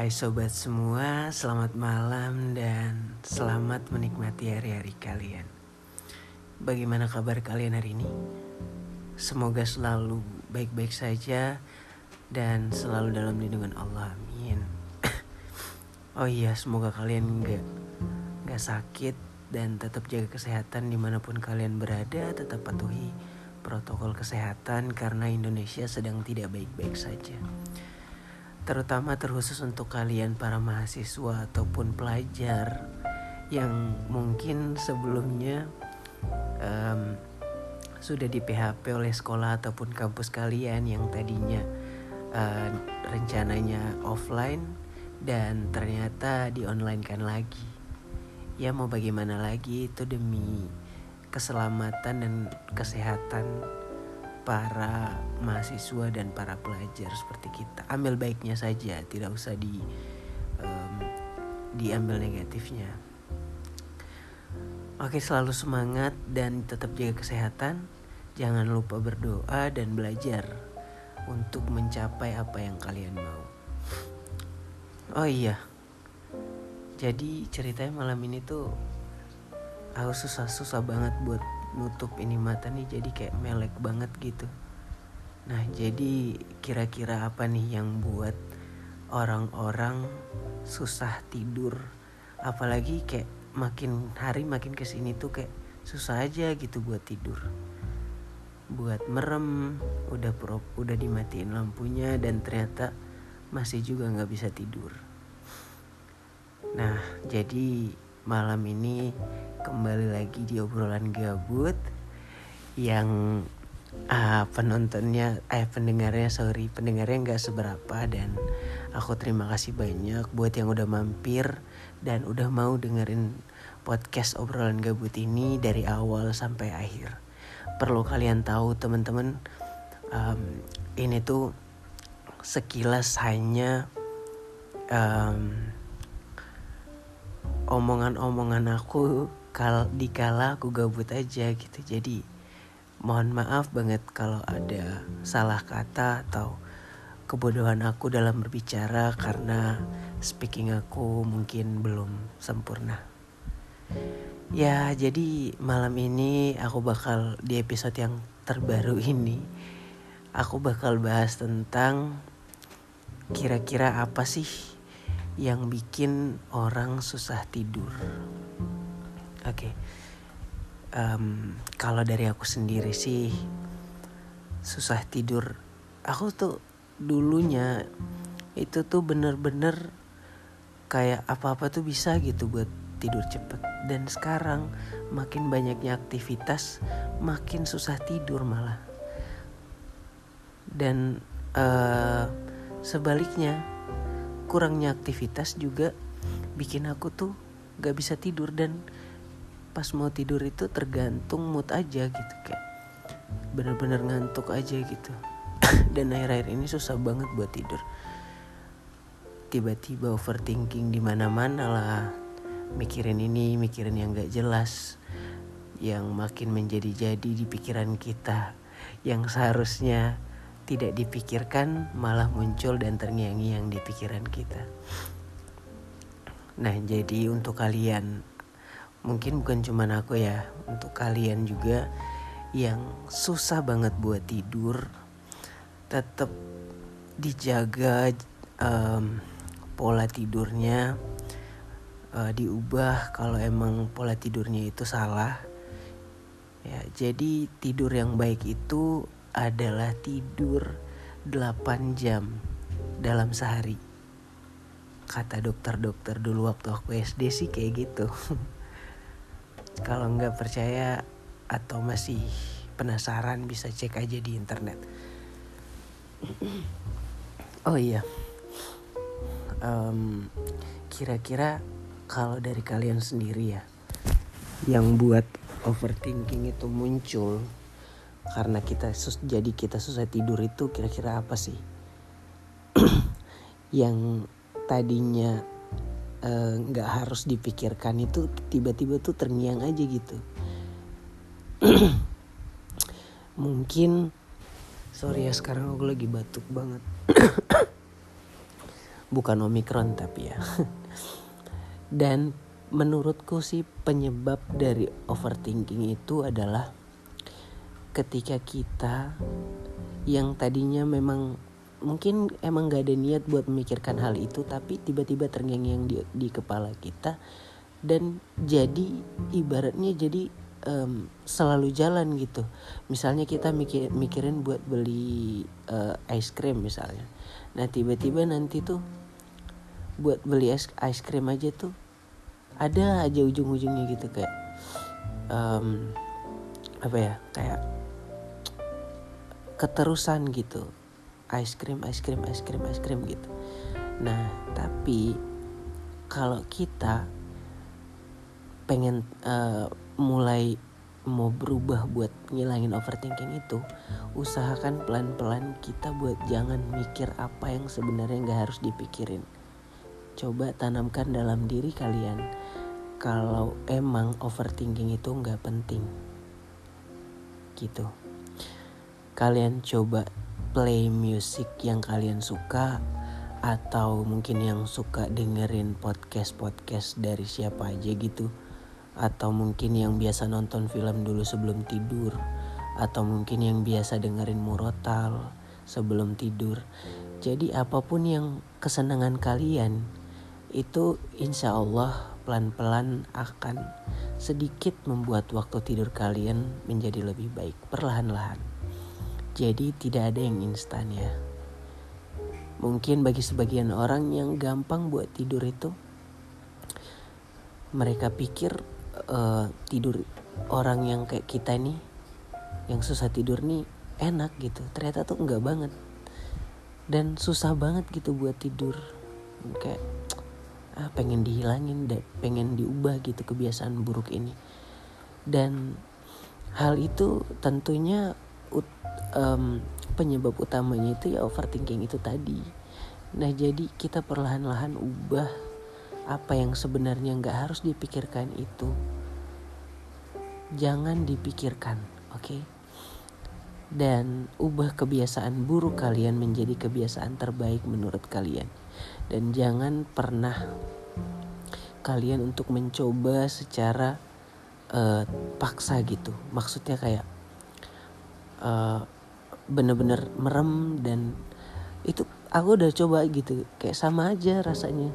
Hai sobat semua, selamat malam dan selamat menikmati hari-hari kalian. Bagaimana kabar kalian hari ini? Semoga selalu baik-baik saja dan selalu dalam lindungan Allah. Amin. oh iya, semoga kalian nggak nggak sakit dan tetap jaga kesehatan di mana pun kalian berada. Tetap patuhi protokol kesehatan karena Indonesia sedang tidak baik-baik saja terutama terkhusus untuk kalian para mahasiswa ataupun pelajar yang mungkin sebelumnya um, sudah di PHP oleh sekolah ataupun kampus kalian yang tadinya uh, rencananya offline dan ternyata di online kan lagi. Ya mau bagaimana lagi itu demi keselamatan dan kesehatan para mahasiswa dan para pelajar seperti kita. Ambil baiknya saja tidak usah di um, diambil negatifnya. Oke selalu semangat dan tetap jaga kesehatan. Jangan lupa berdoa dan belajar untuk mencapai apa yang kalian mau. Oh iya jadi ceritanya malam ini tuh aku susah susah banget buat nutup ini mata nih jadi kayak melek banget gitu. Nah jadi kira-kira apa nih yang buat orang-orang susah tidur? Apalagi kayak makin hari makin ke sini tuh kayak susah aja gitu buat tidur. Buat merem udah pro, udah dimatiin lampunya dan ternyata masih juga nggak bisa tidur. Nah jadi malam ini kembali lagi di obrolan gabut yang uh, penontonnya eh pendengarnya sorry pendengarnya nggak seberapa dan aku terima kasih banyak buat yang udah mampir dan udah mau dengerin podcast obrolan gabut ini dari awal sampai akhir. Perlu kalian tahu teman-teman um, ini tuh sekilas hanya um, omongan-omongan aku kal dikala aku gabut aja gitu. Jadi mohon maaf banget kalau ada salah kata atau kebodohan aku dalam berbicara karena speaking aku mungkin belum sempurna. Ya jadi malam ini aku bakal di episode yang terbaru ini aku bakal bahas tentang kira-kira apa sih yang bikin orang susah tidur Oke. Okay. Um, kalau dari aku sendiri sih susah tidur. Aku tuh dulunya itu tuh bener-bener kayak apa-apa tuh bisa gitu buat tidur cepet. Dan sekarang makin banyaknya aktivitas, makin susah tidur malah. Dan uh, sebaliknya kurangnya aktivitas juga bikin aku tuh gak bisa tidur. Dan pas mau tidur itu tergantung mood aja gitu kayak bener-bener ngantuk aja gitu. Dan akhir-akhir ini susah banget buat tidur. Tiba-tiba overthinking di mana-mana lah. Mikirin ini mikirin yang gak jelas yang makin menjadi-jadi di pikiran kita yang seharusnya tidak dipikirkan malah muncul dan terngiang-ngiang di pikiran kita. Nah jadi untuk kalian mungkin bukan cuma aku ya untuk kalian juga yang susah banget buat tidur tetap dijaga um, pola tidurnya uh, diubah kalau emang pola tidurnya itu salah. Ya jadi tidur yang baik itu adalah tidur 8 jam dalam sehari. Kata dokter-dokter dulu waktu aku SD sih kayak gitu. Kalau nggak percaya atau masih penasaran bisa cek aja di internet. Oh iya, um, kira-kira kalau dari kalian sendiri ya, yang buat overthinking itu muncul karena kita sus jadi kita susah tidur itu kira-kira apa sih? yang tadinya Eh, nggak uh, harus dipikirkan itu tiba-tiba tuh terngiang aja gitu. Mungkin sorry ya sekarang aku lagi batuk banget. Bukan omikron tapi ya. Dan menurutku sih penyebab dari overthinking itu adalah ketika kita yang tadinya memang mungkin emang gak ada niat buat memikirkan hal itu tapi tiba-tiba terngiang-ngiang di, di kepala kita dan jadi ibaratnya jadi um, selalu jalan gitu. Misalnya kita mikir mikirin buat beli uh, ice cream misalnya. Nah tiba-tiba nanti tuh buat beli es ice cream aja tuh ada aja ujung-ujungnya gitu kayak um, apa ya kayak keterusan gitu. Ice cream ice cream ice cream ice cream gitu. Nah tapi kalau kita pengen uh, mulai mau berubah buat ngilangin overthinking itu usahakan pelan-pelan kita buat jangan mikir apa yang sebenarnya nggak harus dipikirin. Coba tanamkan dalam diri kalian kalau emang overthinking itu nggak penting. Gitu kalian coba play music yang kalian suka atau mungkin yang suka dengerin podcast podcast dari siapa aja gitu. Atau mungkin yang biasa nonton film dulu sebelum tidur. Atau mungkin yang biasa dengerin murotal sebelum tidur. Jadi apa pun yang kesenangan kalian itu insya Allah pelan-pelan akan sedikit membuat waktu tidur kalian menjadi lebih baik perlahan-lahan. Jadi tidak ada yang instan ya. Mungkin bagi sebagian orang yang gampang buat tidur itu mereka pikir uh, tidur orang yang kayak kita nih yang susah tidur nih enak gitu. Ternyata tuh enggak banget. Dan susah banget gitu buat tidur. Kayak ah, pengen dihilangin pengen diubah gitu kebiasaan buruk ini dan hal itu tentunya ut, um, penyebab utamanya itu ya overthinking itu tadi. Nah jadi kita perlahan-lahan ubah apa yang sebenarnya nggak harus dipikirkan itu. Jangan dipikirkan oke? Okay? dan ubah kebiasaan buruk kalian menjadi kebiasaan terbaik menurut kalian. Dan jangan pernah kalian untuk mencoba secara uh, paksa gitu. Maksudnya kayak uh, bener-bener merem dan itu aku udah coba gitu kayak sama aja rasanya.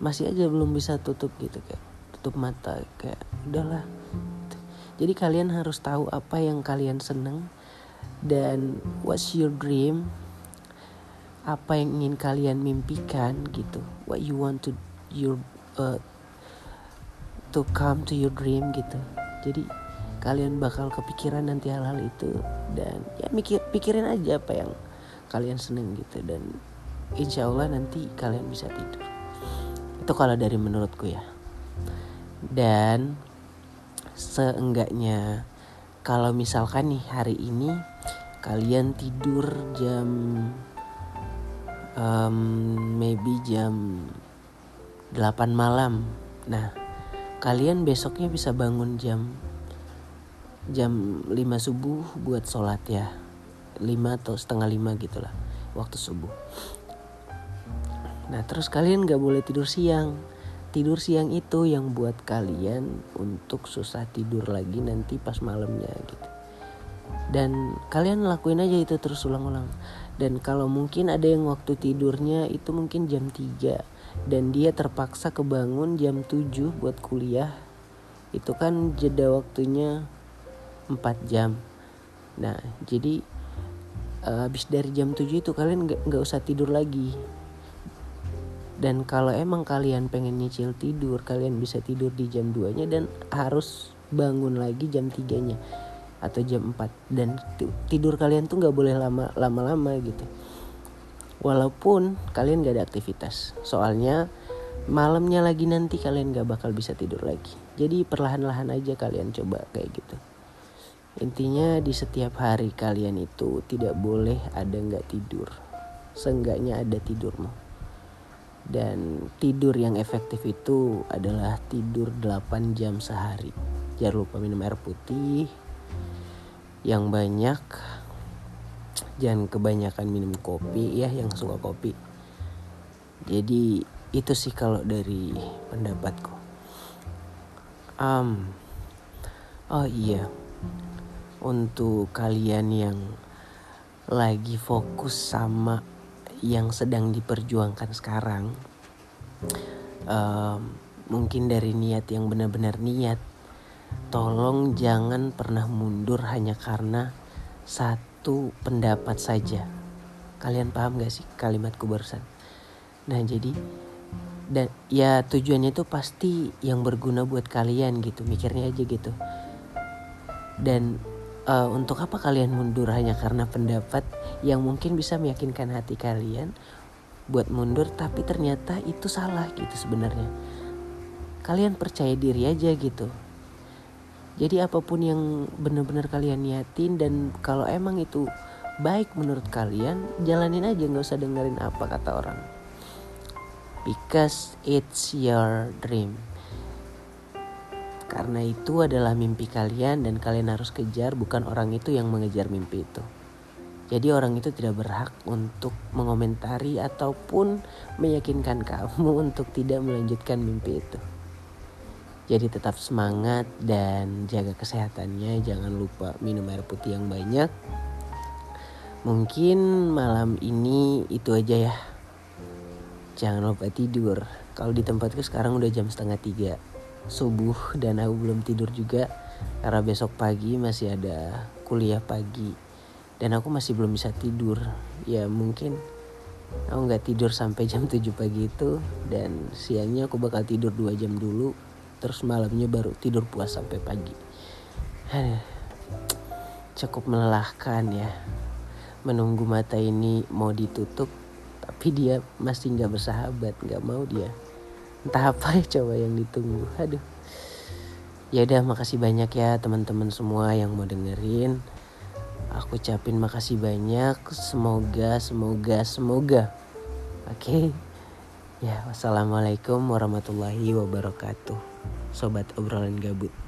Masih aja belum bisa tutup gitu kayak tutup mata kayak udahlah. Jadi kalian harus tahu apa yang kalian seneng dan what's your dream? Apa yang ingin kalian mimpikan gitu. What you want to your uh, to come to your dream gitu. Jadi kalian bakal kepikiran nanti hal-hal itu. Dan ya mikir pikirin aja apa yang kalian seneng gitu. Dan insya Allah nanti kalian bisa tidur. Itu kalau dari menurutku ya. Dan seenggaknya kalau misalkan nih hari ini kalian tidur jam um, maybe jam 8 malam. Nah kalian besoknya bisa bangun jam jam 5 subuh buat sholat ya. 5 atau setengah 5 gitulah waktu subuh. Nah terus kalian gak boleh tidur siang. Tidur siang itu yang buat kalian untuk susah tidur lagi nanti pas malamnya gitu. Dan kalian lakuin aja itu terus ulang-ulang. Dan kalau mungkin ada yang waktu tidurnya itu mungkin jam 3 dan dia terpaksa kebangun jam 7 buat kuliah. Itu kan jeda waktunya 4 jam. Nah jadi uh, habis dari jam 7 itu kalian nggak usah tidur lagi. Dan kalau emang kalian pengen nyicil tidur kalian bisa tidur di jam 2 nya dan harus bangun lagi jam 3 nya atau jam 4 dan tidur kalian tuh nggak boleh lama lama-lama gitu. Walaupun kalian gak ada aktivitas. Soalnya malamnya lagi nanti kalian gak bakal bisa tidur lagi. Jadi perlahan-lahan aja kalian coba kayak gitu intinya di setiap hari kalian itu tidak boleh ada nggak tidur. Seenggaknya ada tidurmu. Dan tidur yang efektif itu adalah tidur 8 jam sehari. Jangan lupa minum air putih yang banyak. Jangan kebanyakan minum kopi ya yang suka kopi. Jadi itu sih kalau dari pendapatku. Um, oh iya untuk kalian yang lagi fokus sama yang sedang diperjuangkan sekarang um, mungkin dari niat yang benar-benar niat tolong jangan pernah mundur hanya karena satu pendapat saja. Kalian paham gak sih kalimatku barusan? Nah jadi dan ya tujuannya itu pasti yang berguna buat kalian gitu mikirnya aja gitu dan uh, untuk apa kalian mundur hanya karena pendapat yang mungkin bisa meyakinkan hati kalian buat mundur tapi ternyata itu salah gitu sebenarnya. Kalian percaya diri aja gitu. Jadi apa pun yang benar-benar kalian niatin dan kalau emang itu baik menurut kalian jalanin aja nggak usah dengerin apa kata orang. Because it's your dream karena itu adalah mimpi kalian dan kalian harus kejar bukan orang itu yang mengejar mimpi itu jadi orang itu tidak berhak untuk mengomentari ataupun meyakinkan kamu untuk tidak melanjutkan mimpi itu. Jadi tetap semangat dan jaga kesehatannya. Jangan lupa minum air putih yang banyak. Mungkin malam ini itu aja ya. Jangan lupa tidur. Kalau di tempatku sekarang udah jam setengah tiga subuh dan aku belum tidur juga. Karena besok pagi masih ada kuliah pagi dan aku masih belum bisa tidur. Ya mungkin aku nggak tidur sampai jam 7 pagi itu dan siangnya aku bakal tidur dua jam dulu terus malamnya baru tidur puas sampai pagi. Cukup melelahkan ya. Menunggu mata ini mau ditutup tapi dia masih nggak bersahabat nggak mau dia entah apa ya coba yang ditunggu. Aduh. Ya udah makasih banyak ya teman-teman semua yang mau dengerin. Aku ucapin makasih banyak. Semoga semoga semoga. Oke? Okay? ya wassalamualaikum warahmatullahi wabarakatuh. Sobat obrolan gabut